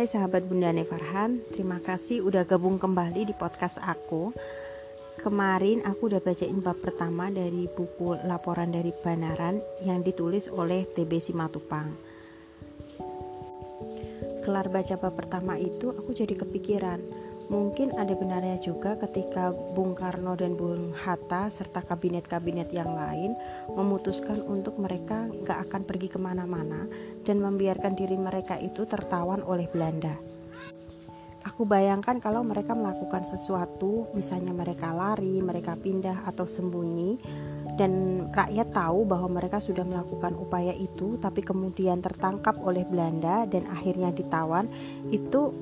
Hai sahabat Bunda Nevarhan, terima kasih udah gabung kembali di podcast aku. Kemarin aku udah bacain bab pertama dari buku Laporan dari Banaran yang ditulis oleh TB Simatupang. Kelar baca bab pertama itu aku jadi kepikiran, mungkin ada benarnya juga ketika Bung Karno dan Bung Hatta serta kabinet-kabinet yang lain memutuskan untuk mereka gak akan pergi ke mana-mana dan membiarkan diri mereka itu tertawan oleh Belanda. Aku bayangkan kalau mereka melakukan sesuatu, misalnya mereka lari, mereka pindah atau sembunyi, dan rakyat tahu bahwa mereka sudah melakukan upaya itu, tapi kemudian tertangkap oleh Belanda dan akhirnya ditawan, itu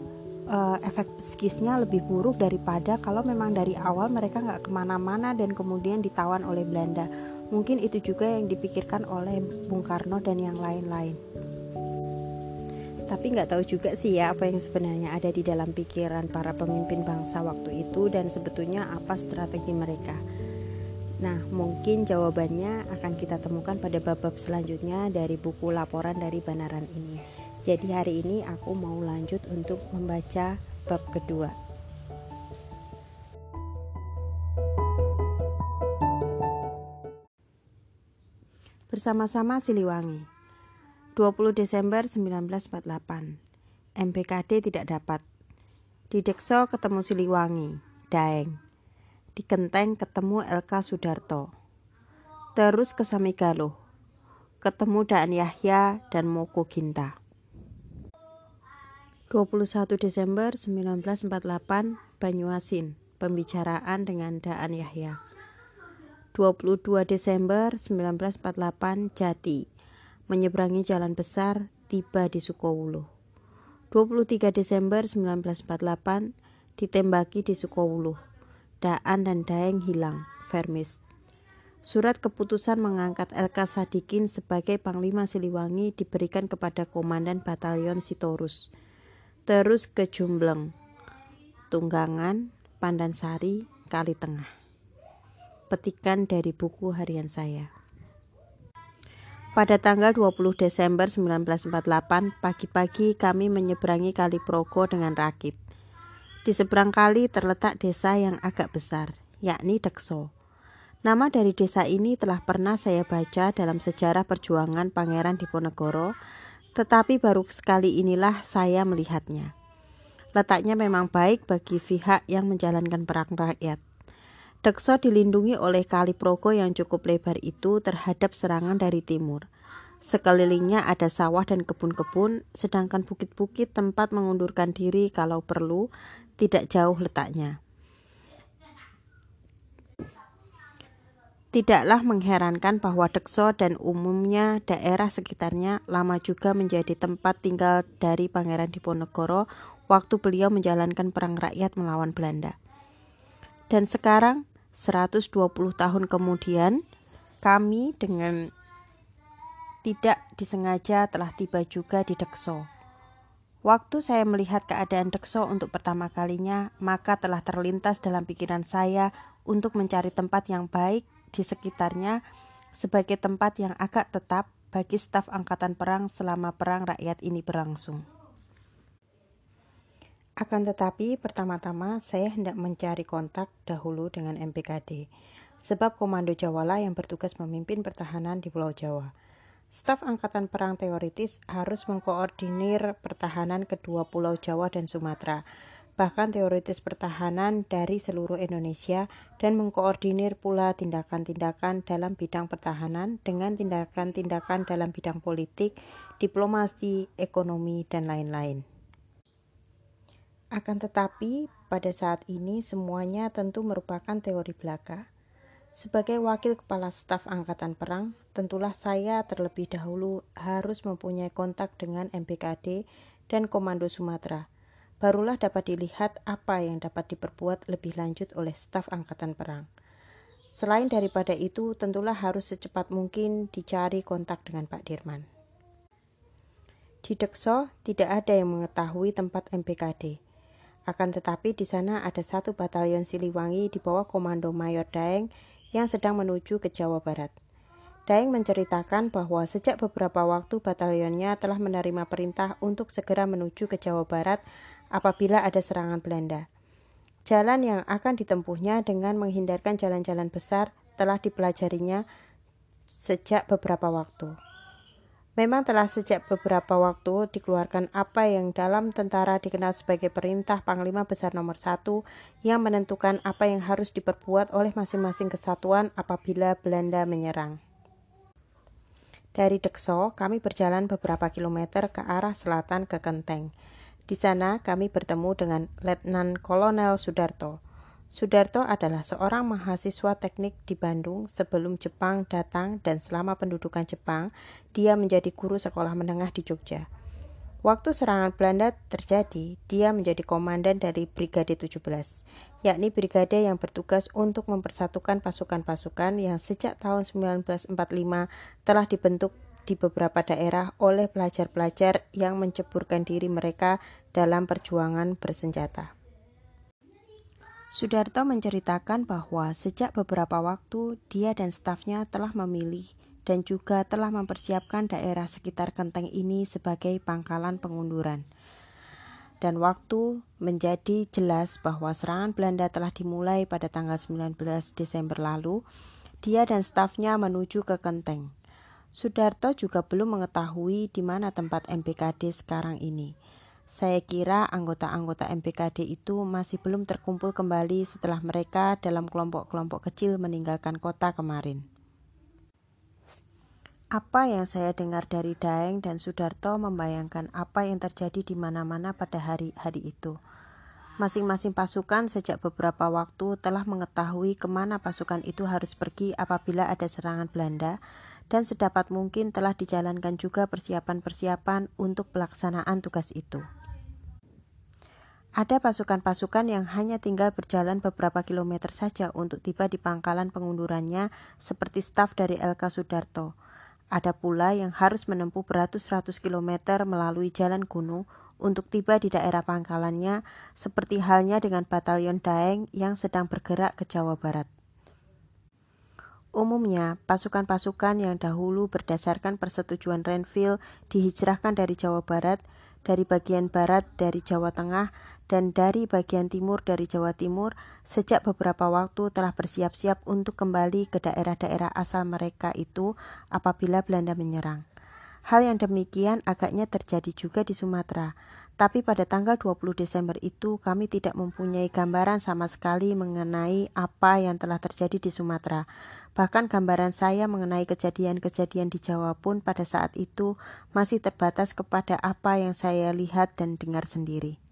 uh, efek psikisnya lebih buruk daripada kalau memang dari awal mereka nggak ke mana-mana dan kemudian ditawan oleh Belanda. Mungkin itu juga yang dipikirkan oleh Bung Karno dan yang lain-lain tapi nggak tahu juga sih ya apa yang sebenarnya ada di dalam pikiran para pemimpin bangsa waktu itu dan sebetulnya apa strategi mereka. Nah, mungkin jawabannya akan kita temukan pada bab-bab selanjutnya dari buku laporan dari Banaran ini. Jadi hari ini aku mau lanjut untuk membaca bab kedua. Bersama-sama Siliwangi. 20 Desember 1948 MPKD tidak dapat. Di Dekso ketemu Siliwangi Daeng. Di Kenteng ketemu LK Sudarto. Terus ke Samigaluh. Ketemu Daan Yahya dan Moko Ginta. 21 Desember 1948 Banyuasin Pembicaraan dengan Daan Yahya. 22 Desember 1948 Jati menyeberangi jalan besar, tiba di Sukowulu. 23 Desember 1948, ditembaki di Sukowulu. Daan dan Daeng hilang, Vermis. Surat keputusan mengangkat LK Sadikin sebagai Panglima Siliwangi diberikan kepada Komandan Batalion Sitorus. Terus ke Jumbleng, Tunggangan, Pandansari, Kali Tengah. Petikan dari buku harian saya. Pada tanggal 20 Desember 1948, pagi-pagi kami menyeberangi Kali Progo dengan rakit. Di seberang kali terletak desa yang agak besar, yakni Dekso. Nama dari desa ini telah pernah saya baca dalam sejarah perjuangan Pangeran Diponegoro, tetapi baru sekali inilah saya melihatnya. Letaknya memang baik bagi pihak yang menjalankan perang rakyat. Dekso dilindungi oleh Kali Progo yang cukup lebar itu terhadap serangan dari timur. Sekelilingnya ada sawah dan kebun-kebun, sedangkan bukit-bukit tempat mengundurkan diri kalau perlu tidak jauh letaknya. Tidaklah mengherankan bahwa Dekso dan umumnya daerah sekitarnya lama juga menjadi tempat tinggal dari Pangeran Diponegoro waktu beliau menjalankan perang rakyat melawan Belanda. Dan sekarang, 120 tahun kemudian, kami dengan tidak disengaja telah tiba juga di Dekso. Waktu saya melihat keadaan Dekso untuk pertama kalinya, maka telah terlintas dalam pikiran saya untuk mencari tempat yang baik di sekitarnya sebagai tempat yang agak tetap bagi staf angkatan perang selama perang rakyat ini berlangsung. Akan tetapi, pertama-tama saya hendak mencari kontak dahulu dengan MPKD, sebab Komando Jawala yang bertugas memimpin pertahanan di Pulau Jawa. Staf Angkatan Perang Teoritis harus mengkoordinir pertahanan kedua Pulau Jawa dan Sumatera, bahkan teoritis pertahanan dari seluruh Indonesia dan mengkoordinir pula tindakan-tindakan dalam bidang pertahanan dengan tindakan-tindakan dalam bidang politik, diplomasi, ekonomi, dan lain-lain. Akan tetapi, pada saat ini semuanya tentu merupakan teori belaka. Sebagai wakil kepala staf angkatan perang, tentulah saya terlebih dahulu harus mempunyai kontak dengan MPKD dan Komando Sumatera. Barulah dapat dilihat apa yang dapat diperbuat lebih lanjut oleh staf angkatan perang. Selain daripada itu, tentulah harus secepat mungkin dicari kontak dengan Pak Dirman. Di Dekso tidak ada yang mengetahui tempat MPKD. Akan tetapi di sana ada satu batalion Siliwangi di bawah komando Mayor Daeng yang sedang menuju ke Jawa Barat. Daeng menceritakan bahwa sejak beberapa waktu batalionnya telah menerima perintah untuk segera menuju ke Jawa Barat apabila ada serangan Belanda. Jalan yang akan ditempuhnya dengan menghindarkan jalan-jalan besar telah dipelajarinya sejak beberapa waktu. Memang telah sejak beberapa waktu dikeluarkan apa yang dalam tentara dikenal sebagai perintah Panglima Besar nomor satu yang menentukan apa yang harus diperbuat oleh masing-masing kesatuan apabila Belanda menyerang. Dari Dekso, kami berjalan beberapa kilometer ke arah selatan ke Kenteng. Di sana kami bertemu dengan Letnan Kolonel Sudarto. Sudarto adalah seorang mahasiswa teknik di Bandung sebelum Jepang datang dan selama pendudukan Jepang, dia menjadi guru sekolah menengah di Jogja. Waktu serangan Belanda terjadi, dia menjadi komandan dari Brigade 17, yakni brigade yang bertugas untuk mempersatukan pasukan-pasukan yang sejak tahun 1945 telah dibentuk di beberapa daerah oleh pelajar-pelajar yang menceburkan diri mereka dalam perjuangan bersenjata. Sudarto menceritakan bahwa sejak beberapa waktu dia dan stafnya telah memilih dan juga telah mempersiapkan daerah sekitar Kenteng ini sebagai pangkalan pengunduran. Dan waktu menjadi jelas bahwa serangan Belanda telah dimulai pada tanggal 19 Desember lalu, dia dan stafnya menuju ke Kenteng. Sudarto juga belum mengetahui di mana tempat MPKD sekarang ini. Saya kira anggota-anggota MPKD itu masih belum terkumpul kembali setelah mereka dalam kelompok-kelompok kecil meninggalkan kota kemarin. Apa yang saya dengar dari Daeng dan Sudarto membayangkan apa yang terjadi di mana-mana pada hari-hari itu. Masing-masing pasukan sejak beberapa waktu telah mengetahui ke mana pasukan itu harus pergi apabila ada serangan Belanda, dan sedapat mungkin telah dijalankan juga persiapan-persiapan untuk pelaksanaan tugas itu. Ada pasukan-pasukan yang hanya tinggal berjalan beberapa kilometer saja untuk tiba di pangkalan pengundurannya seperti staf dari LK Sudarto. Ada pula yang harus menempuh beratus-ratus kilometer melalui jalan gunung untuk tiba di daerah pangkalannya seperti halnya dengan batalion Daeng yang sedang bergerak ke Jawa Barat. Umumnya, pasukan-pasukan yang dahulu berdasarkan persetujuan Renville dihijrahkan dari Jawa Barat – dari bagian barat dari Jawa Tengah dan dari bagian timur dari Jawa Timur sejak beberapa waktu telah bersiap-siap untuk kembali ke daerah-daerah asal mereka itu apabila Belanda menyerang. Hal yang demikian agaknya terjadi juga di Sumatera, tapi pada tanggal 20 Desember itu kami tidak mempunyai gambaran sama sekali mengenai apa yang telah terjadi di Sumatera. Bahkan gambaran saya mengenai kejadian-kejadian di Jawa pun pada saat itu masih terbatas kepada apa yang saya lihat dan dengar sendiri.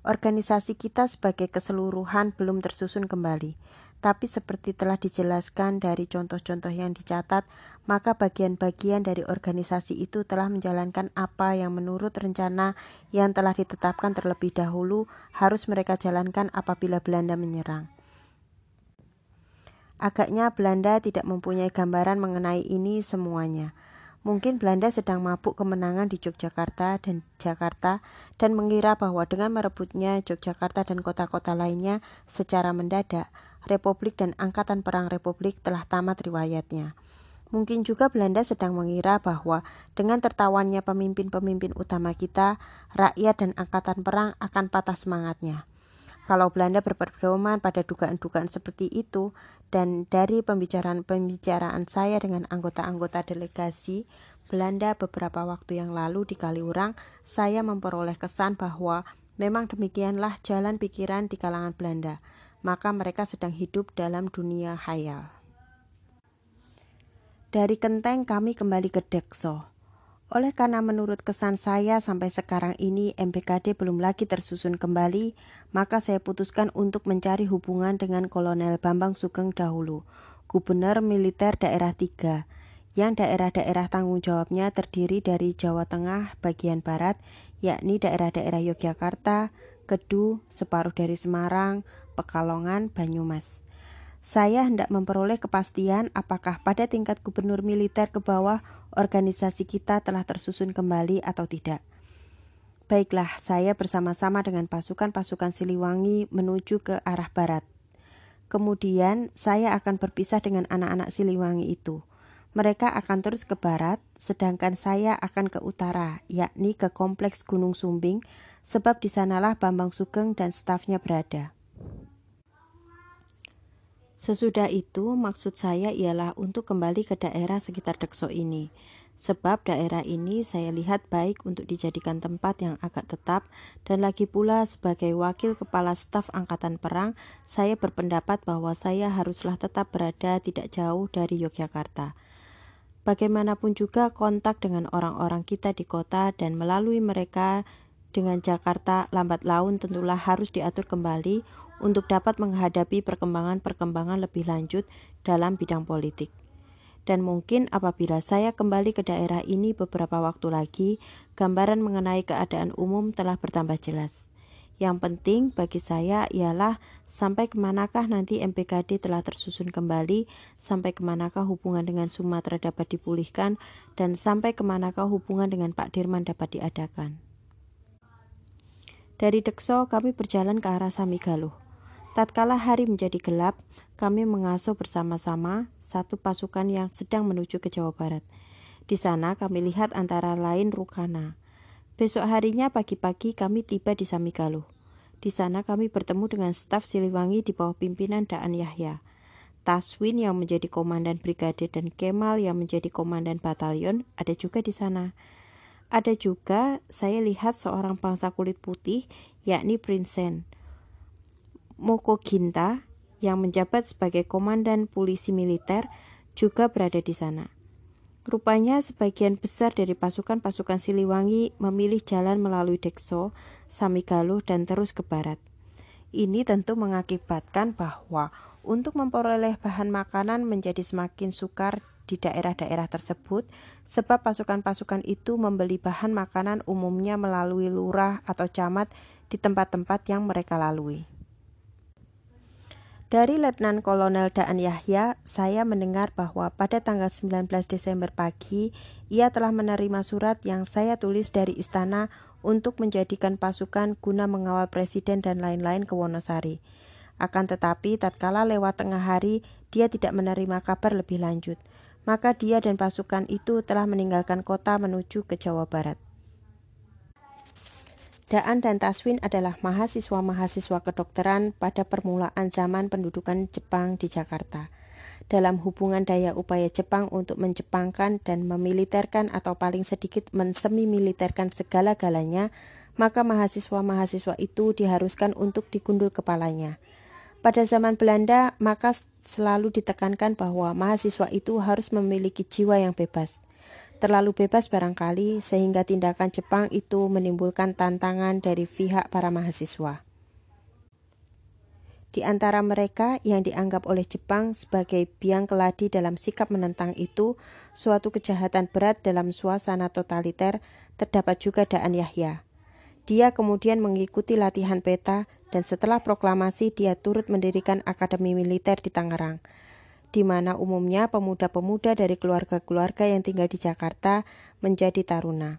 Organisasi kita sebagai keseluruhan belum tersusun kembali, tapi seperti telah dijelaskan dari contoh-contoh yang dicatat, maka bagian-bagian dari organisasi itu telah menjalankan apa yang menurut rencana yang telah ditetapkan terlebih dahulu harus mereka jalankan apabila Belanda menyerang. Agaknya Belanda tidak mempunyai gambaran mengenai ini semuanya. Mungkin Belanda sedang mabuk kemenangan di Yogyakarta dan Jakarta dan mengira bahwa dengan merebutnya Yogyakarta dan kota-kota lainnya secara mendadak, Republik dan Angkatan Perang Republik telah tamat riwayatnya. Mungkin juga Belanda sedang mengira bahwa dengan tertawannya pemimpin-pemimpin utama kita, rakyat dan angkatan perang akan patah semangatnya. Kalau Belanda berpedoman pada dugaan-dugaan seperti itu, dan dari pembicaraan-pembicaraan saya dengan anggota-anggota delegasi Belanda beberapa waktu yang lalu di Kaliurang, saya memperoleh kesan bahwa memang demikianlah jalan pikiran di kalangan Belanda, maka mereka sedang hidup dalam dunia hayal. Dari Kenteng kami kembali ke Dekso. Oleh karena menurut kesan saya sampai sekarang ini MPKD belum lagi tersusun kembali, maka saya putuskan untuk mencari hubungan dengan Kolonel Bambang Sugeng dahulu, Gubernur Militer Daerah 3, yang daerah-daerah tanggung jawabnya terdiri dari Jawa Tengah bagian barat, yakni daerah-daerah Yogyakarta, Kedu, separuh dari Semarang, Pekalongan, Banyumas. Saya hendak memperoleh kepastian apakah pada tingkat gubernur militer ke bawah organisasi kita telah tersusun kembali atau tidak. Baiklah, saya bersama-sama dengan pasukan-pasukan Siliwangi menuju ke arah barat. Kemudian saya akan berpisah dengan anak-anak Siliwangi itu. Mereka akan terus ke barat, sedangkan saya akan ke utara, yakni ke kompleks Gunung Sumbing, sebab di sanalah Bambang Sugeng dan stafnya berada. Sesudah itu, maksud saya ialah untuk kembali ke daerah sekitar Dekso ini. Sebab daerah ini saya lihat baik untuk dijadikan tempat yang agak tetap dan lagi pula sebagai wakil kepala staf angkatan perang, saya berpendapat bahwa saya haruslah tetap berada tidak jauh dari Yogyakarta. Bagaimanapun juga kontak dengan orang-orang kita di kota dan melalui mereka dengan Jakarta lambat laun tentulah harus diatur kembali untuk dapat menghadapi perkembangan-perkembangan lebih lanjut dalam bidang politik dan mungkin apabila saya kembali ke daerah ini beberapa waktu lagi, gambaran mengenai keadaan umum telah bertambah jelas. Yang penting bagi saya ialah sampai ke manakah nanti MPKD telah tersusun kembali, sampai ke manakah hubungan dengan Sumatera dapat dipulihkan, dan sampai ke manakah hubungan dengan Pak Dirman dapat diadakan. Dari Dekso kami berjalan ke arah Samigaluh. Tatkala hari menjadi gelap, kami mengasuh bersama-sama satu pasukan yang sedang menuju ke Jawa Barat. Di sana kami lihat antara lain Rukana. Besok harinya pagi-pagi kami tiba di Samigaluh. Di sana kami bertemu dengan staf Siliwangi di bawah pimpinan Daan Yahya. Taswin yang menjadi komandan brigade dan Kemal yang menjadi komandan batalion ada juga di sana. Ada juga saya lihat seorang bangsa kulit putih yakni Prinsen Moko Ginta yang menjabat sebagai komandan polisi militer juga berada di sana. Rupanya sebagian besar dari pasukan-pasukan Siliwangi memilih jalan melalui Dekso, Samigaluh, dan terus ke barat. Ini tentu mengakibatkan bahwa untuk memperoleh bahan makanan menjadi semakin sukar di daerah-daerah tersebut, sebab pasukan-pasukan itu membeli bahan makanan umumnya melalui lurah atau camat di tempat-tempat yang mereka lalui. Dari Letnan Kolonel Daan Yahya, saya mendengar bahwa pada tanggal 19 Desember pagi, ia telah menerima surat yang saya tulis dari istana untuk menjadikan pasukan guna mengawal presiden dan lain-lain ke Wonosari. Akan tetapi, tatkala lewat tengah hari, dia tidak menerima kabar lebih lanjut. Maka dia dan pasukan itu telah meninggalkan kota menuju ke Jawa Barat. Daan dan Taswin adalah mahasiswa-mahasiswa kedokteran pada permulaan zaman pendudukan Jepang di Jakarta. Dalam hubungan daya upaya Jepang untuk menjepangkan dan memiliterkan atau paling sedikit mensemi-militerkan segala-galanya, maka mahasiswa-mahasiswa itu diharuskan untuk digundul kepalanya. Pada zaman Belanda, maka selalu ditekankan bahwa mahasiswa itu harus memiliki jiwa yang bebas terlalu bebas barangkali sehingga tindakan Jepang itu menimbulkan tantangan dari pihak para mahasiswa. Di antara mereka yang dianggap oleh Jepang sebagai biang keladi dalam sikap menentang itu, suatu kejahatan berat dalam suasana totaliter, terdapat juga Daan Yahya. Dia kemudian mengikuti latihan peta dan setelah proklamasi dia turut mendirikan Akademi Militer di Tangerang di mana umumnya pemuda-pemuda dari keluarga-keluarga yang tinggal di Jakarta menjadi taruna.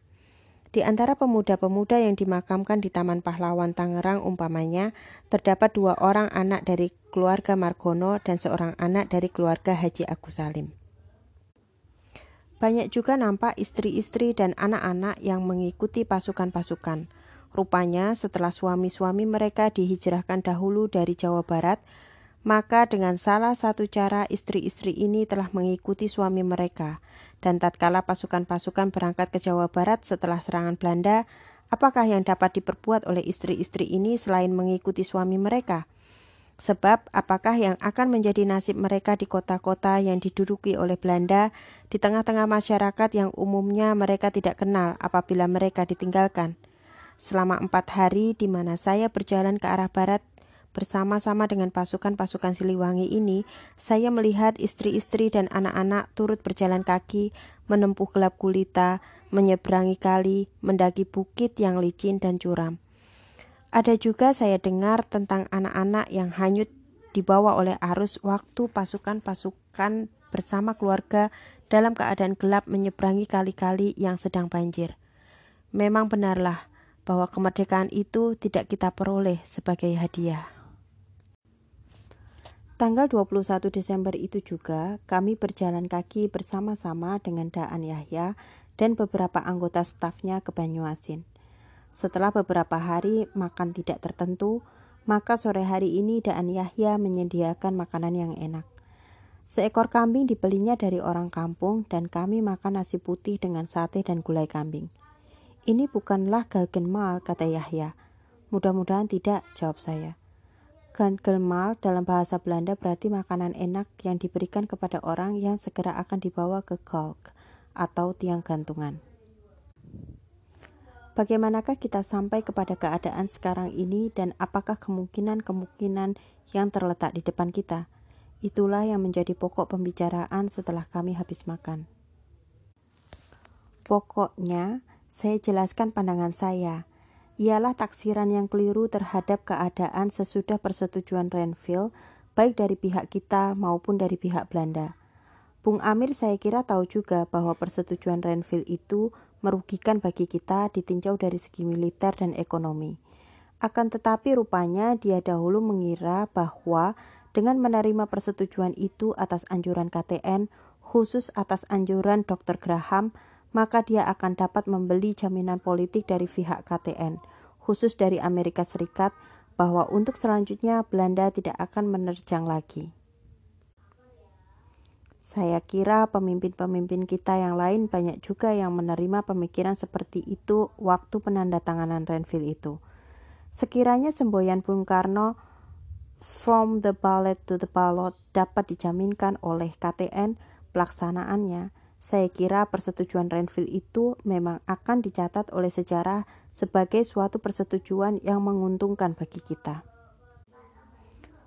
Di antara pemuda-pemuda yang dimakamkan di Taman Pahlawan Tangerang umpamanya, terdapat dua orang anak dari keluarga Margono dan seorang anak dari keluarga Haji Agus Salim. Banyak juga nampak istri-istri dan anak-anak yang mengikuti pasukan-pasukan. Rupanya setelah suami-suami mereka dihijrahkan dahulu dari Jawa Barat, maka dengan salah satu cara istri-istri ini telah mengikuti suami mereka. Dan tatkala pasukan-pasukan berangkat ke Jawa Barat setelah serangan Belanda, apakah yang dapat diperbuat oleh istri-istri ini selain mengikuti suami mereka? Sebab apakah yang akan menjadi nasib mereka di kota-kota yang diduduki oleh Belanda di tengah-tengah masyarakat yang umumnya mereka tidak kenal apabila mereka ditinggalkan? Selama empat hari di mana saya berjalan ke arah barat Bersama-sama dengan pasukan-pasukan Siliwangi ini, saya melihat istri-istri dan anak-anak turut berjalan kaki, menempuh gelap gulita, menyeberangi kali, mendaki bukit yang licin dan curam. Ada juga saya dengar tentang anak-anak yang hanyut dibawa oleh arus waktu pasukan-pasukan bersama keluarga dalam keadaan gelap menyeberangi kali-kali yang sedang banjir. Memang benarlah bahwa kemerdekaan itu tidak kita peroleh sebagai hadiah. Tanggal 21 Desember itu juga kami berjalan kaki bersama-sama dengan Daan Yahya dan beberapa anggota stafnya ke Banyuasin. Setelah beberapa hari makan tidak tertentu, maka sore hari ini Daan Yahya menyediakan makanan yang enak. Seekor kambing dibelinya dari orang kampung dan kami makan nasi putih dengan sate dan gulai kambing. Ini bukanlah galgenmal, kata Yahya. Mudah-mudahan tidak, jawab saya. Galgenmal dalam bahasa Belanda berarti makanan enak yang diberikan kepada orang yang segera akan dibawa ke kalk atau tiang gantungan. Bagaimanakah kita sampai kepada keadaan sekarang ini dan apakah kemungkinan-kemungkinan yang terletak di depan kita? Itulah yang menjadi pokok pembicaraan setelah kami habis makan. Pokoknya, saya jelaskan pandangan saya ialah taksiran yang keliru terhadap keadaan sesudah persetujuan Renville, baik dari pihak kita maupun dari pihak Belanda. Bung Amir saya kira tahu juga bahwa persetujuan Renville itu merugikan bagi kita ditinjau dari segi militer dan ekonomi. Akan tetapi rupanya dia dahulu mengira bahwa dengan menerima persetujuan itu atas anjuran KTN, khusus atas anjuran Dr. Graham, maka dia akan dapat membeli jaminan politik dari pihak KTN, khusus dari Amerika Serikat, bahwa untuk selanjutnya Belanda tidak akan menerjang lagi. Saya kira pemimpin-pemimpin kita yang lain banyak juga yang menerima pemikiran seperti itu waktu penandatanganan Renville itu. Sekiranya semboyan Bung Karno from the ballot to the ballot dapat dijaminkan oleh KTN pelaksanaannya, saya kira persetujuan Renville itu memang akan dicatat oleh sejarah sebagai suatu persetujuan yang menguntungkan bagi kita.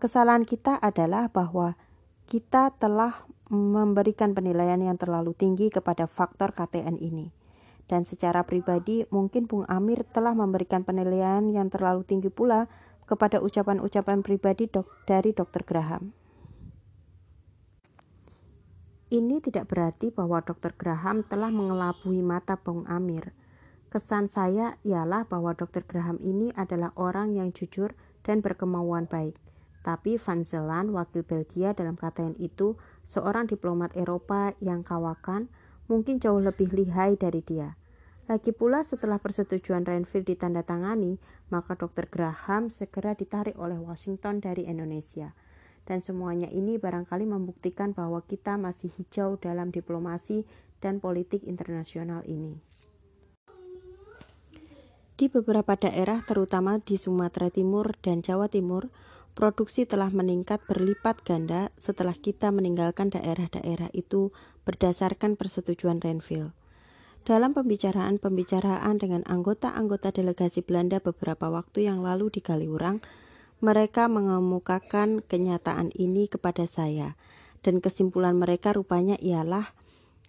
Kesalahan kita adalah bahwa kita telah memberikan penilaian yang terlalu tinggi kepada faktor KTN ini. Dan secara pribadi, mungkin Bung Amir telah memberikan penilaian yang terlalu tinggi pula kepada ucapan-ucapan pribadi dok dari Dr. Graham. Ini tidak berarti bahwa Dr. Graham telah mengelabui mata Bung Amir. Kesan saya ialah bahwa Dr. Graham ini adalah orang yang jujur dan berkemauan baik. Tapi Van Zeeland, wakil Belgia dalam KTN itu, seorang diplomat Eropa yang kawakan, mungkin jauh lebih lihai dari dia. Lagi pula setelah persetujuan Renville ditandatangani, maka Dr. Graham segera ditarik oleh Washington dari Indonesia – dan semuanya ini barangkali membuktikan bahwa kita masih hijau dalam diplomasi dan politik internasional ini. Di beberapa daerah, terutama di Sumatera Timur dan Jawa Timur, produksi telah meningkat berlipat ganda setelah kita meninggalkan daerah-daerah itu berdasarkan persetujuan Renville. Dalam pembicaraan-pembicaraan dengan anggota-anggota delegasi Belanda beberapa waktu yang lalu di Kaliurang, mereka mengemukakan kenyataan ini kepada saya, dan kesimpulan mereka rupanya ialah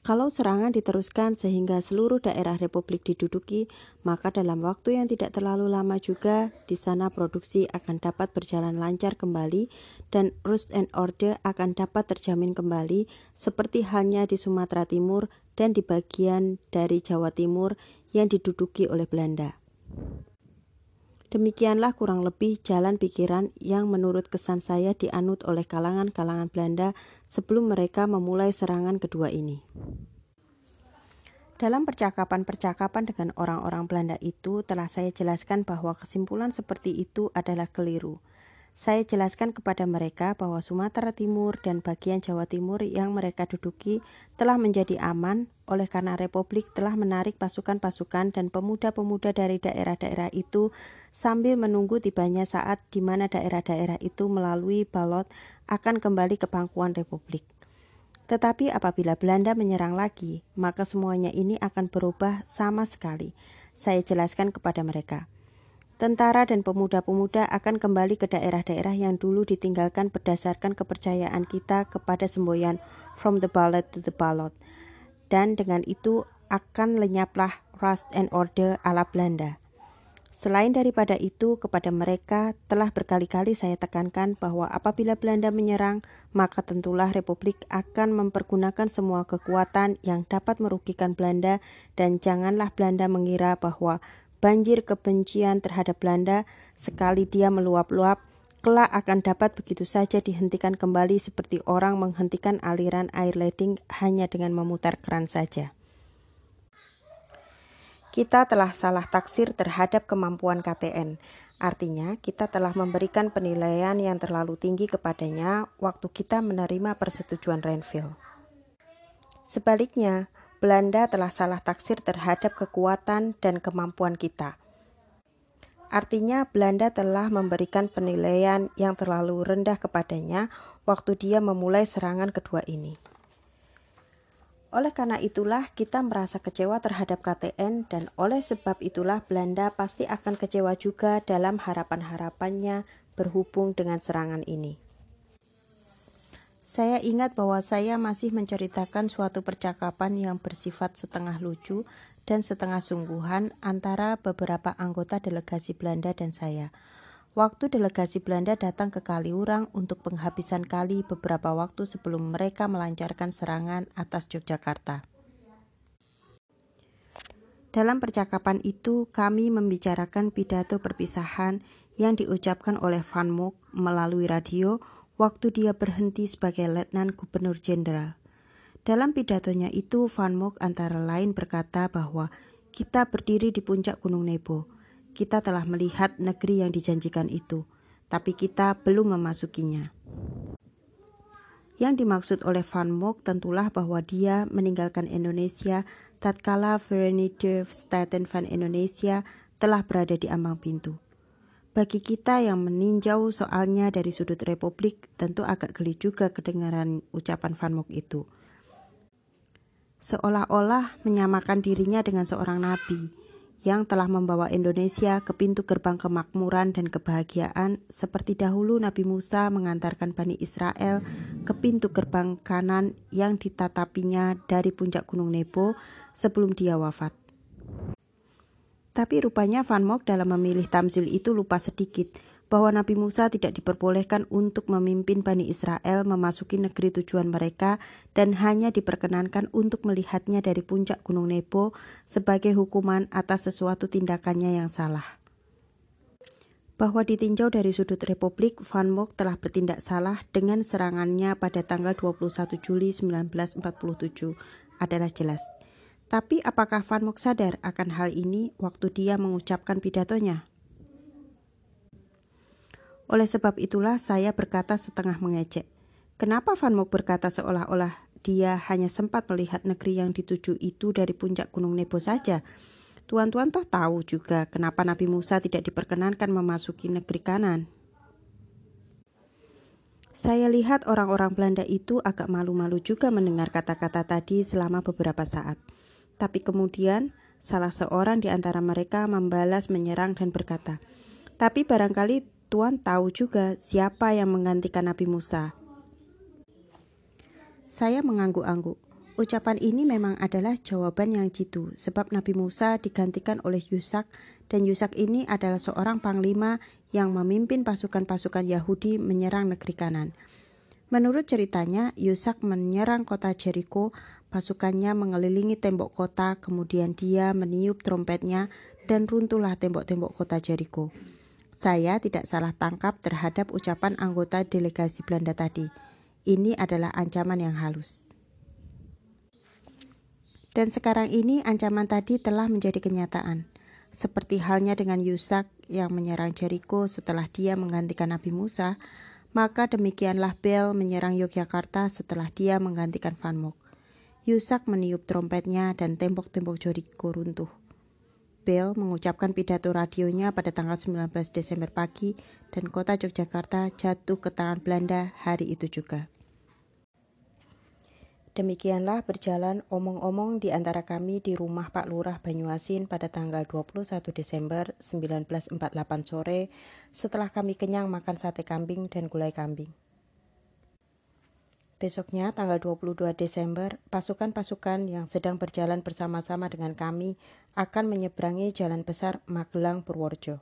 kalau serangan diteruskan sehingga seluruh daerah republik diduduki, maka dalam waktu yang tidak terlalu lama juga di sana produksi akan dapat berjalan lancar kembali dan rust and order akan dapat terjamin kembali seperti halnya di Sumatera Timur dan di bagian dari Jawa Timur yang diduduki oleh Belanda. Demikianlah kurang lebih jalan pikiran yang menurut kesan saya dianut oleh kalangan-kalangan Belanda sebelum mereka memulai serangan kedua ini. Dalam percakapan-percakapan dengan orang-orang Belanda itu telah saya jelaskan bahwa kesimpulan seperti itu adalah keliru. Saya jelaskan kepada mereka bahwa Sumatera Timur dan bagian Jawa Timur yang mereka duduki telah menjadi aman oleh karena Republik telah menarik pasukan-pasukan dan pemuda-pemuda dari daerah-daerah itu sambil menunggu tibanya saat di mana daerah-daerah itu melalui balot akan kembali ke pangkuan Republik. Tetapi apabila Belanda menyerang lagi, maka semuanya ini akan berubah sama sekali. Saya jelaskan kepada mereka tentara dan pemuda-pemuda akan kembali ke daerah-daerah yang dulu ditinggalkan berdasarkan kepercayaan kita kepada semboyan from the ballot to the ballot. Dan dengan itu akan lenyaplah rust and order ala Belanda. Selain daripada itu, kepada mereka telah berkali-kali saya tekankan bahwa apabila Belanda menyerang, maka tentulah Republik akan mempergunakan semua kekuatan yang dapat merugikan Belanda dan janganlah Belanda mengira bahwa banjir kebencian terhadap Belanda sekali dia meluap-luap kelak akan dapat begitu saja dihentikan kembali seperti orang menghentikan aliran air leding hanya dengan memutar keran saja. Kita telah salah taksir terhadap kemampuan KTN. Artinya, kita telah memberikan penilaian yang terlalu tinggi kepadanya waktu kita menerima persetujuan Renville. Sebaliknya, Belanda telah salah taksir terhadap kekuatan dan kemampuan kita. Artinya, Belanda telah memberikan penilaian yang terlalu rendah kepadanya waktu dia memulai serangan kedua ini. Oleh karena itulah kita merasa kecewa terhadap KTN dan oleh sebab itulah Belanda pasti akan kecewa juga dalam harapan-harapannya berhubung dengan serangan ini. Saya ingat bahwa saya masih menceritakan suatu percakapan yang bersifat setengah lucu dan setengah sungguhan antara beberapa anggota delegasi Belanda dan saya Waktu delegasi Belanda datang ke Kaliurang untuk penghabisan kali beberapa waktu sebelum mereka melancarkan serangan atas Yogyakarta. Dalam percakapan itu, kami membicarakan pidato perpisahan yang diucapkan oleh Van Mook melalui radio waktu dia berhenti sebagai Letnan Gubernur Jenderal. Dalam pidatonya itu, Van Mook antara lain berkata bahwa kita berdiri di puncak Gunung Nebo kita telah melihat negeri yang dijanjikan itu, tapi kita belum memasukinya. Yang dimaksud oleh Van Mook tentulah bahwa dia meninggalkan Indonesia tatkala Verenigde Staten van Indonesia telah berada di ambang pintu. Bagi kita yang meninjau soalnya dari sudut Republik, tentu agak geli juga kedengaran ucapan Van Mook itu. Seolah-olah menyamakan dirinya dengan seorang nabi, yang telah membawa Indonesia ke pintu gerbang kemakmuran dan kebahagiaan seperti dahulu Nabi Musa mengantarkan Bani Israel ke pintu gerbang kanan yang ditatapinya dari puncak Gunung Nebo sebelum dia wafat. Tapi rupanya Van Mok dalam memilih tamsil itu lupa sedikit bahwa Nabi Musa tidak diperbolehkan untuk memimpin Bani Israel memasuki negeri tujuan mereka dan hanya diperkenankan untuk melihatnya dari puncak Gunung Nebo sebagai hukuman atas sesuatu tindakannya yang salah. Bahwa ditinjau dari sudut Republik, Van Mook telah bertindak salah dengan serangannya pada tanggal 21 Juli 1947 adalah jelas. Tapi apakah Van Mook sadar akan hal ini waktu dia mengucapkan pidatonya? Oleh sebab itulah saya berkata setengah mengejek. Kenapa Van Mook berkata seolah-olah dia hanya sempat melihat negeri yang dituju itu dari puncak Gunung Nebo saja? Tuan-tuan toh tahu juga kenapa Nabi Musa tidak diperkenankan memasuki negeri kanan. Saya lihat orang-orang Belanda itu agak malu-malu juga mendengar kata-kata tadi selama beberapa saat. Tapi kemudian salah seorang di antara mereka membalas menyerang dan berkata, "Tapi barangkali Tuhan tahu juga siapa yang menggantikan Nabi Musa. Saya mengangguk-angguk. Ucapan ini memang adalah jawaban yang jitu, sebab Nabi Musa digantikan oleh Yusak, dan Yusak ini adalah seorang panglima yang memimpin pasukan-pasukan Yahudi menyerang negeri kanan. Menurut ceritanya, Yusak menyerang kota Jericho, pasukannya mengelilingi tembok kota, kemudian dia meniup trompetnya, dan runtuhlah tembok-tembok kota Jericho. Saya tidak salah tangkap terhadap ucapan anggota delegasi Belanda tadi. Ini adalah ancaman yang halus. Dan sekarang ini ancaman tadi telah menjadi kenyataan. Seperti halnya dengan Yusak yang menyerang Jericho setelah dia menggantikan Nabi Musa, maka demikianlah Bel menyerang Yogyakarta setelah dia menggantikan Van Mook. Yusak meniup trompetnya dan tembok-tembok Jericho runtuh. Bell mengucapkan pidato radionya pada tanggal 19 Desember pagi dan kota Yogyakarta jatuh ke tangan Belanda hari itu juga. Demikianlah berjalan omong-omong di antara kami di rumah Pak Lurah Banyuasin pada tanggal 21 Desember 1948 sore setelah kami kenyang makan sate kambing dan gulai kambing. Besoknya, tanggal 22 Desember, pasukan-pasukan yang sedang berjalan bersama-sama dengan kami akan menyeberangi jalan besar Magelang Purworejo.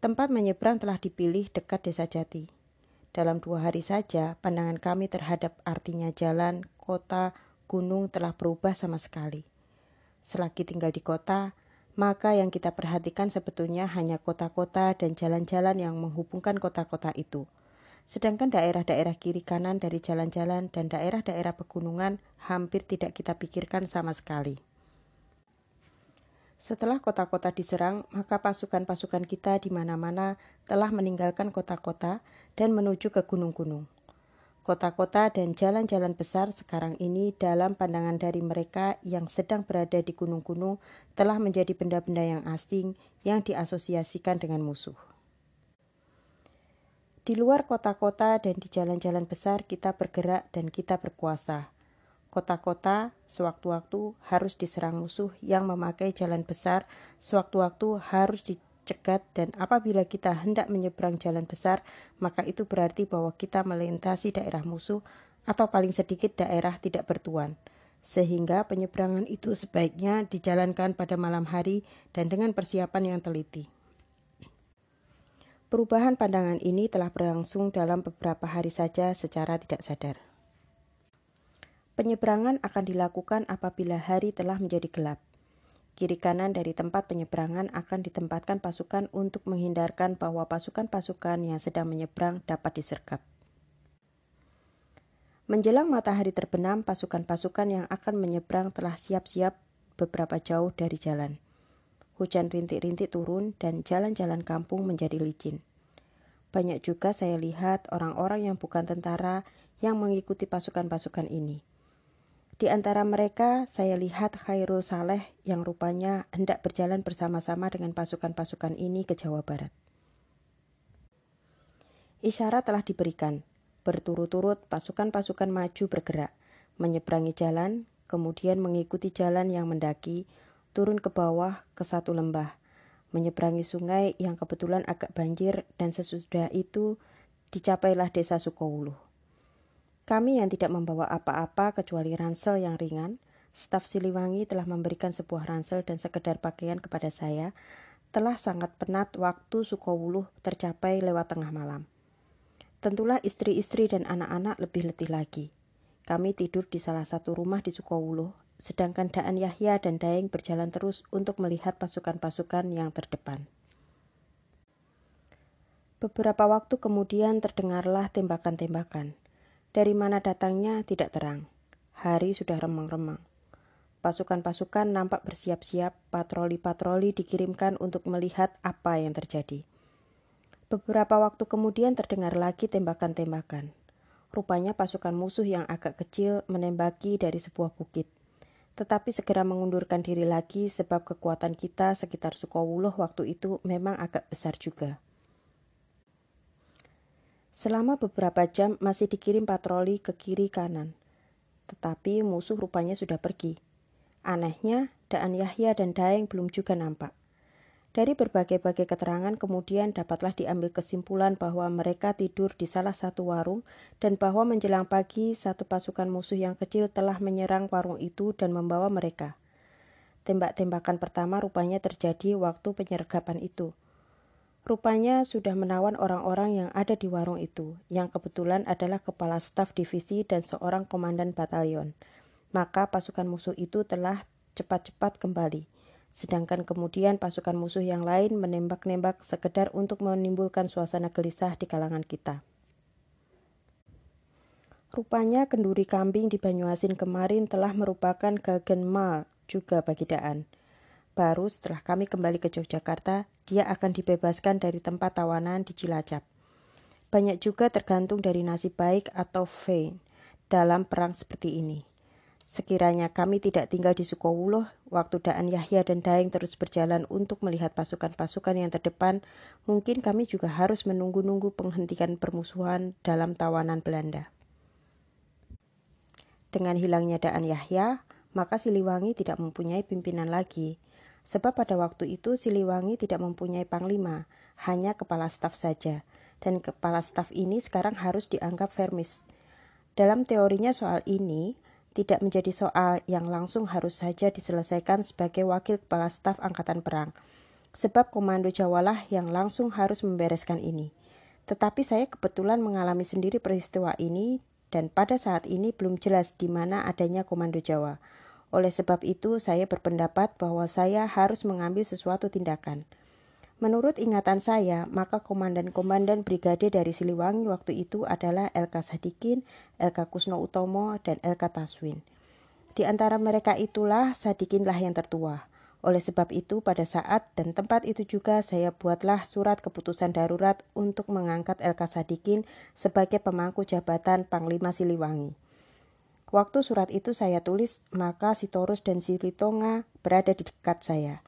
Tempat menyeberang telah dipilih dekat desa Jati. Dalam dua hari saja, pandangan kami terhadap artinya jalan, kota, gunung telah berubah sama sekali. Selagi tinggal di kota, maka yang kita perhatikan sebetulnya hanya kota-kota dan jalan-jalan yang menghubungkan kota-kota itu. Sedangkan daerah-daerah kiri kanan dari jalan-jalan dan daerah-daerah pegunungan hampir tidak kita pikirkan sama sekali. Setelah kota-kota diserang, maka pasukan-pasukan kita di mana-mana telah meninggalkan kota-kota dan menuju ke gunung-gunung. Kota-kota dan jalan-jalan besar sekarang ini dalam pandangan dari mereka yang sedang berada di gunung-gunung telah menjadi benda-benda yang asing yang diasosiasikan dengan musuh. Di luar kota-kota dan di jalan-jalan besar kita bergerak dan kita berkuasa. Kota-kota sewaktu-waktu harus diserang musuh yang memakai jalan besar, sewaktu-waktu harus dicegat dan apabila kita hendak menyeberang jalan besar, maka itu berarti bahwa kita melintasi daerah musuh atau paling sedikit daerah tidak bertuan. Sehingga penyeberangan itu sebaiknya dijalankan pada malam hari dan dengan persiapan yang teliti. Perubahan pandangan ini telah berlangsung dalam beberapa hari saja secara tidak sadar. Penyeberangan akan dilakukan apabila hari telah menjadi gelap. Kiri kanan dari tempat penyeberangan akan ditempatkan pasukan untuk menghindarkan bahwa pasukan-pasukan yang sedang menyeberang dapat disergap. Menjelang matahari terbenam, pasukan-pasukan yang akan menyeberang telah siap-siap beberapa jauh dari jalan. Hujan rintik-rintik turun dan jalan-jalan kampung menjadi licin. Banyak juga saya lihat orang-orang yang bukan tentara yang mengikuti pasukan-pasukan ini. Di antara mereka, saya lihat Khairul Saleh yang rupanya hendak berjalan bersama-sama dengan pasukan-pasukan ini ke Jawa Barat. Isyarat telah diberikan. Berturut-turut pasukan-pasukan maju bergerak, menyeberangi jalan, kemudian mengikuti jalan yang mendaki, turun ke bawah ke satu lembah, menyeberangi sungai yang kebetulan agak banjir dan sesudah itu dicapailah desa Sukowuluh. Kami yang tidak membawa apa-apa kecuali ransel yang ringan, staf Siliwangi telah memberikan sebuah ransel dan sekedar pakaian kepada saya, telah sangat penat waktu Sukowuluh tercapai lewat tengah malam. Tentulah istri-istri dan anak-anak lebih letih lagi. Kami tidur di salah satu rumah di Sukowuluh sedangkan Daan Yahya dan Daeng berjalan terus untuk melihat pasukan-pasukan yang terdepan. Beberapa waktu kemudian terdengarlah tembakan-tembakan. Dari mana datangnya tidak terang. Hari sudah remang-remang. Pasukan-pasukan nampak bersiap-siap, patroli-patroli dikirimkan untuk melihat apa yang terjadi. Beberapa waktu kemudian terdengar lagi tembakan-tembakan. Rupanya pasukan musuh yang agak kecil menembaki dari sebuah bukit tetapi segera mengundurkan diri lagi sebab kekuatan kita sekitar Sukowuluh waktu itu memang agak besar juga. Selama beberapa jam masih dikirim patroli ke kiri kanan, tetapi musuh rupanya sudah pergi. Anehnya, Daan Yahya dan Daeng belum juga nampak. Dari berbagai-bagai keterangan kemudian dapatlah diambil kesimpulan bahwa mereka tidur di salah satu warung dan bahwa menjelang pagi satu pasukan musuh yang kecil telah menyerang warung itu dan membawa mereka. Tembak-tembakan pertama rupanya terjadi waktu penyergapan itu. Rupanya sudah menawan orang-orang yang ada di warung itu, yang kebetulan adalah kepala staf divisi dan seorang komandan batalion. Maka pasukan musuh itu telah cepat-cepat kembali sedangkan kemudian pasukan musuh yang lain menembak-nembak sekedar untuk menimbulkan suasana gelisah di kalangan kita. Rupanya kenduri kambing di Banyuasin kemarin telah merupakan gagenma juga bagi Daan. Baru setelah kami kembali ke Yogyakarta, dia akan dibebaskan dari tempat tawanan di Cilacap. Banyak juga tergantung dari nasib baik atau fate dalam perang seperti ini. Sekiranya kami tidak tinggal di Sukowuloh, waktu Daan Yahya dan Daeng terus berjalan untuk melihat pasukan-pasukan yang terdepan, mungkin kami juga harus menunggu-nunggu penghentian permusuhan dalam tawanan Belanda. Dengan hilangnya Daan Yahya, maka Siliwangi tidak mempunyai pimpinan lagi. Sebab pada waktu itu Siliwangi tidak mempunyai panglima, hanya kepala staf saja. Dan kepala staf ini sekarang harus dianggap vermis. Dalam teorinya soal ini, tidak menjadi soal yang langsung harus saja diselesaikan sebagai wakil kepala staf angkatan perang, sebab Komando Jawalah yang langsung harus membereskan ini. Tetapi saya kebetulan mengalami sendiri peristiwa ini dan pada saat ini belum jelas di mana adanya Komando Jawa. Oleh sebab itu, saya berpendapat bahwa saya harus mengambil sesuatu tindakan. Menurut ingatan saya, maka komandan-komandan brigade dari Siliwangi waktu itu adalah LK Sadikin, LK Kusno Utomo, dan LK Taswin. Di antara mereka itulah Sadikinlah yang tertua. Oleh sebab itu, pada saat dan tempat itu juga saya buatlah surat keputusan darurat untuk mengangkat LK Sadikin sebagai pemangku jabatan Panglima Siliwangi. Waktu surat itu saya tulis, maka Sitorus dan Silitonga berada di dekat saya.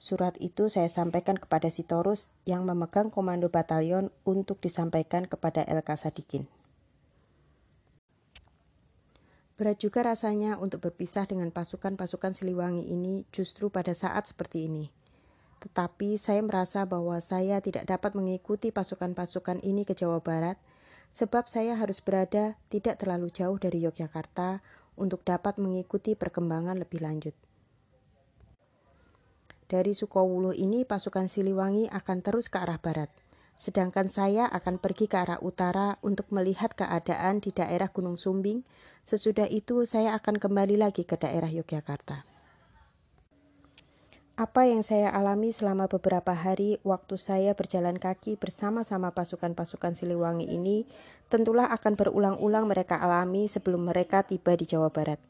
Surat itu saya sampaikan kepada Sitorus yang memegang komando batalion untuk disampaikan kepada LK Sadikin. Berat juga rasanya untuk berpisah dengan pasukan-pasukan Siliwangi ini justru pada saat seperti ini. Tetapi saya merasa bahwa saya tidak dapat mengikuti pasukan-pasukan ini ke Jawa Barat, sebab saya harus berada tidak terlalu jauh dari Yogyakarta untuk dapat mengikuti perkembangan lebih lanjut. Dari Sukowulo ini pasukan Siliwangi akan terus ke arah barat sedangkan saya akan pergi ke arah utara untuk melihat keadaan di daerah Gunung Sumbing. Sesudah itu, saya akan kembali lagi ke daerah Yogyakarta. Apa yang saya alami selama beberapa hari waktu saya berjalan kaki bersama-sama pasukan-pasukan Siliwangi ini tentulah akan berulang-ulang mereka alami sebelum mereka tiba di Jawa Barat,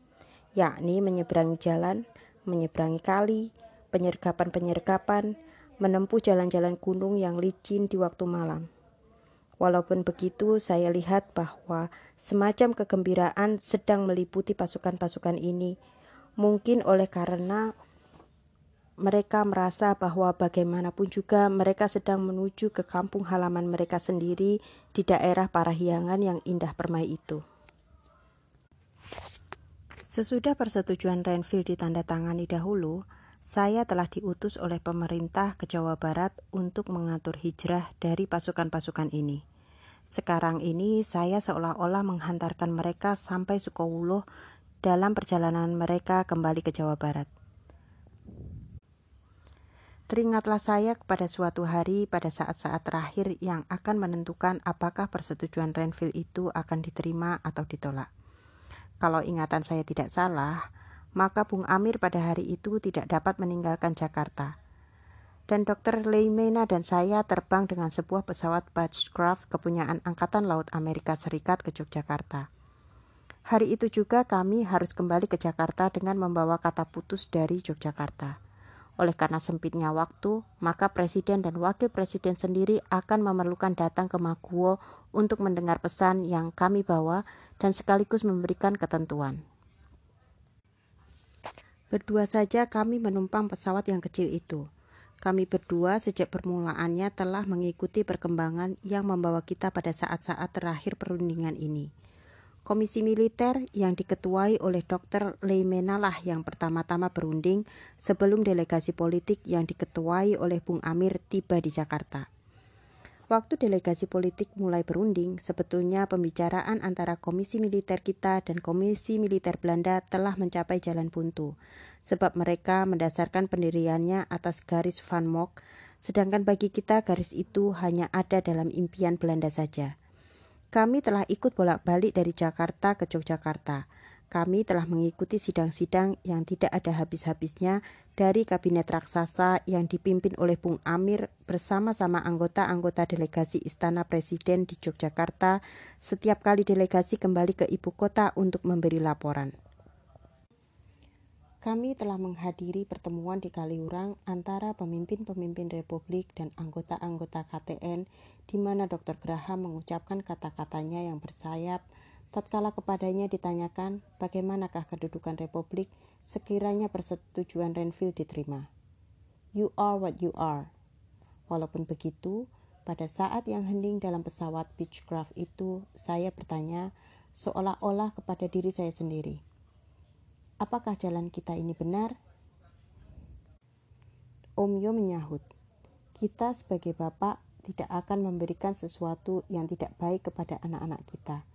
yakni menyeberangi jalan, menyeberangi kali, penyergapan-penyergapan, menempuh jalan-jalan gunung yang licin di waktu malam. Walaupun begitu, saya lihat bahwa semacam kegembiraan sedang meliputi pasukan-pasukan ini, mungkin oleh karena mereka merasa bahwa bagaimanapun juga mereka sedang menuju ke kampung halaman mereka sendiri di daerah Parahyangan yang indah permai itu. Sesudah persetujuan Renville ditandatangani dahulu, saya telah diutus oleh pemerintah ke Jawa Barat untuk mengatur hijrah dari pasukan-pasukan ini. Sekarang ini saya seolah-olah menghantarkan mereka sampai Sukowulo dalam perjalanan mereka kembali ke Jawa Barat. Teringatlah saya kepada suatu hari pada saat-saat terakhir yang akan menentukan apakah persetujuan Renville itu akan diterima atau ditolak. Kalau ingatan saya tidak salah, maka Bung Amir pada hari itu tidak dapat meninggalkan Jakarta. Dan Dr. Leimena dan saya terbang dengan sebuah pesawat Beechcraft kepunyaan Angkatan Laut Amerika Serikat ke Yogyakarta. Hari itu juga kami harus kembali ke Jakarta dengan membawa kata putus dari Yogyakarta. Oleh karena sempitnya waktu, maka presiden dan wakil presiden sendiri akan memerlukan datang ke Maguwo untuk mendengar pesan yang kami bawa dan sekaligus memberikan ketentuan. Berdua saja kami menumpang pesawat yang kecil itu. Kami berdua sejak permulaannya telah mengikuti perkembangan yang membawa kita pada saat-saat terakhir perundingan ini. Komisi militer yang diketuai oleh Dr. Leimena lah yang pertama-tama berunding sebelum delegasi politik yang diketuai oleh Bung Amir tiba di Jakarta. Waktu delegasi politik mulai berunding, sebetulnya pembicaraan antara Komisi Militer kita dan Komisi Militer Belanda telah mencapai jalan buntu, sebab mereka mendasarkan pendiriannya atas garis Van Mock, sedangkan bagi kita garis itu hanya ada dalam impian Belanda saja. Kami telah ikut bolak-balik dari Jakarta ke Yogyakarta kami telah mengikuti sidang-sidang yang tidak ada habis-habisnya dari kabinet raksasa yang dipimpin oleh Bung Amir bersama-sama anggota-anggota delegasi Istana Presiden di Yogyakarta setiap kali delegasi kembali ke ibu kota untuk memberi laporan. Kami telah menghadiri pertemuan di Kaliurang antara pemimpin-pemimpin Republik dan anggota-anggota KTN di mana Dr. Graham mengucapkan kata-katanya yang bersayap Tatkala kepadanya ditanyakan bagaimanakah kedudukan Republik sekiranya persetujuan Renville diterima. You are what you are. Walaupun begitu, pada saat yang hening dalam pesawat Beechcraft itu, saya bertanya seolah-olah kepada diri saya sendiri. Apakah jalan kita ini benar? Om Yo menyahut, kita sebagai bapak tidak akan memberikan sesuatu yang tidak baik kepada anak-anak kita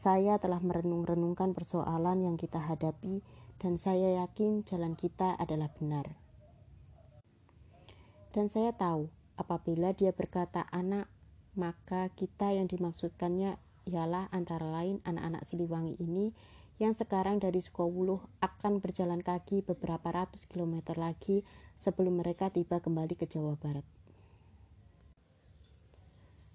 saya telah merenung-renungkan persoalan yang kita hadapi dan saya yakin jalan kita adalah benar. Dan saya tahu apabila dia berkata anak, maka kita yang dimaksudkannya ialah antara lain anak-anak Siliwangi ini yang sekarang dari Sukowuluh akan berjalan kaki beberapa ratus kilometer lagi sebelum mereka tiba kembali ke Jawa Barat.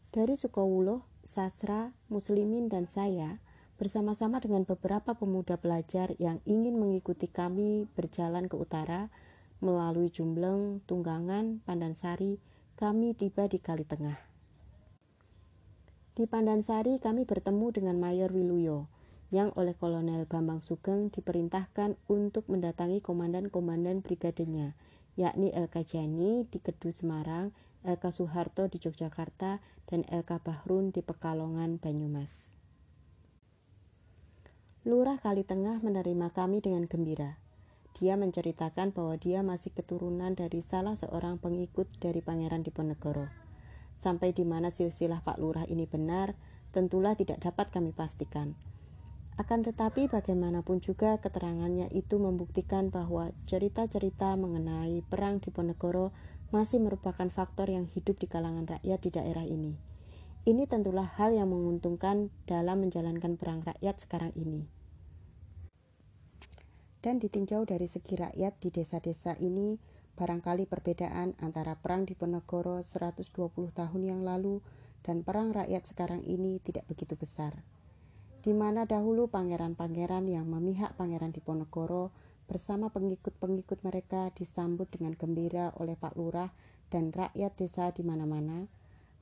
Dari Sukowuluh, Sasra, Muslimin, dan saya bersama-sama dengan beberapa pemuda pelajar yang ingin mengikuti kami berjalan ke utara melalui Jumbleng, Tunggangan, Pandansari, kami tiba di Kali Tengah. Di Pandansari kami bertemu dengan Mayor Wiluyo, yang oleh Kolonel Bambang Sugeng diperintahkan untuk mendatangi komandan-komandan brigadenya, yakni LK Jani di Kedu Semarang, LK Soeharto di Yogyakarta, dan LK Bahrun di Pekalongan, Banyumas. Lurah Kali Tengah menerima kami dengan gembira. Dia menceritakan bahwa dia masih keturunan dari salah seorang pengikut dari Pangeran Diponegoro. Sampai di mana silsilah Pak Lurah ini benar, tentulah tidak dapat kami pastikan. Akan tetapi bagaimanapun juga keterangannya itu membuktikan bahwa cerita-cerita mengenai perang di Ponegoro masih merupakan faktor yang hidup di kalangan rakyat di daerah ini. Ini tentulah hal yang menguntungkan dalam menjalankan perang rakyat sekarang ini. Dan ditinjau dari segi rakyat di desa-desa ini, barangkali perbedaan antara perang di Ponegoro 120 tahun yang lalu dan perang rakyat sekarang ini tidak begitu besar di mana dahulu pangeran-pangeran yang memihak pangeran Diponegoro bersama pengikut-pengikut mereka disambut dengan gembira oleh Pak Lurah dan rakyat desa di mana-mana,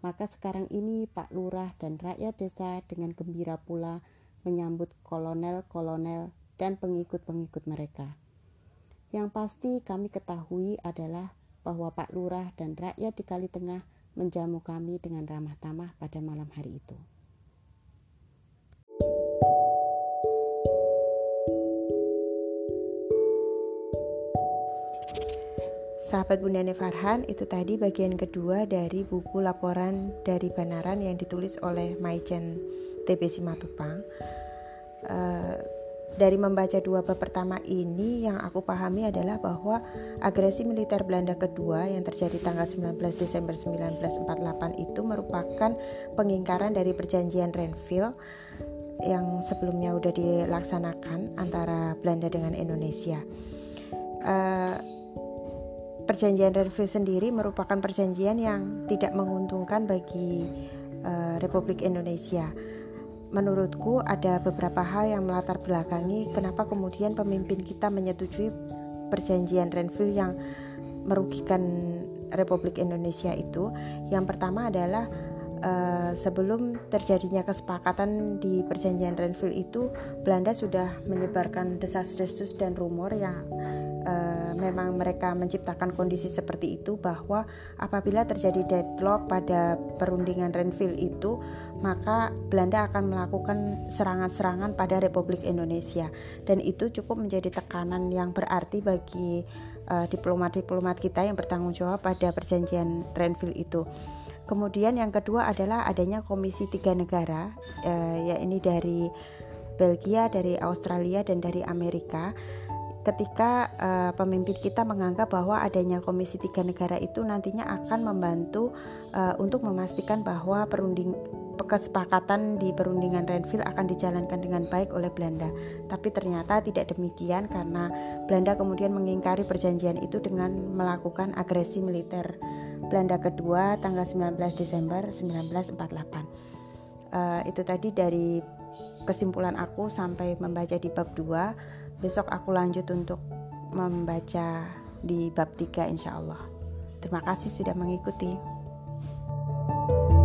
maka sekarang ini Pak Lurah dan rakyat desa dengan gembira pula menyambut kolonel-kolonel dan pengikut-pengikut mereka. Yang pasti kami ketahui adalah bahwa Pak Lurah dan rakyat di Kali Tengah menjamu kami dengan ramah tamah pada malam hari itu. Sahabat Bunda Farhan, itu tadi bagian kedua dari buku laporan dari Banaran yang ditulis oleh Maichen TB Simatupang. Uh, dari membaca dua bab pertama ini yang aku pahami adalah bahwa agresi militer Belanda kedua yang terjadi tanggal 19 Desember 1948 itu merupakan pengingkaran dari perjanjian Renville yang sebelumnya sudah dilaksanakan antara Belanda dengan Indonesia. Uh, perjanjian Renville sendiri merupakan perjanjian yang tidak menguntungkan bagi uh, Republik Indonesia. Menurutku ada beberapa hal yang melatar belakangi kenapa kemudian pemimpin kita menyetujui perjanjian Renville yang merugikan Republik Indonesia itu. Yang pertama adalah uh, sebelum terjadinya kesepakatan di perjanjian Renville itu Belanda sudah menyebarkan desas-desus dan rumor yang uh, memang mereka menciptakan kondisi seperti itu bahwa apabila terjadi deadlock pada perundingan Renville itu maka Belanda akan melakukan serangan-serangan pada Republik Indonesia dan itu cukup menjadi tekanan yang berarti bagi eh, diplomat-diplomat uh, kita yang bertanggung jawab pada perjanjian Renville itu. Kemudian yang kedua adalah adanya komisi tiga negara, uh, yakni dari Belgia, dari Australia, dan dari Amerika ketika uh, pemimpin kita menganggap bahwa adanya komisi tiga negara itu nantinya akan membantu uh, untuk memastikan bahwa perunding kesepakatan di perundingan Renville akan dijalankan dengan baik oleh Belanda. Tapi ternyata tidak demikian karena Belanda kemudian mengingkari perjanjian itu dengan melakukan agresi militer Belanda kedua tanggal 19 Desember 1948. Uh, itu tadi dari kesimpulan aku sampai membaca di bab 2 besok aku lanjut untuk membaca di bab 3 insya Allah. Terima kasih sudah mengikuti. thank you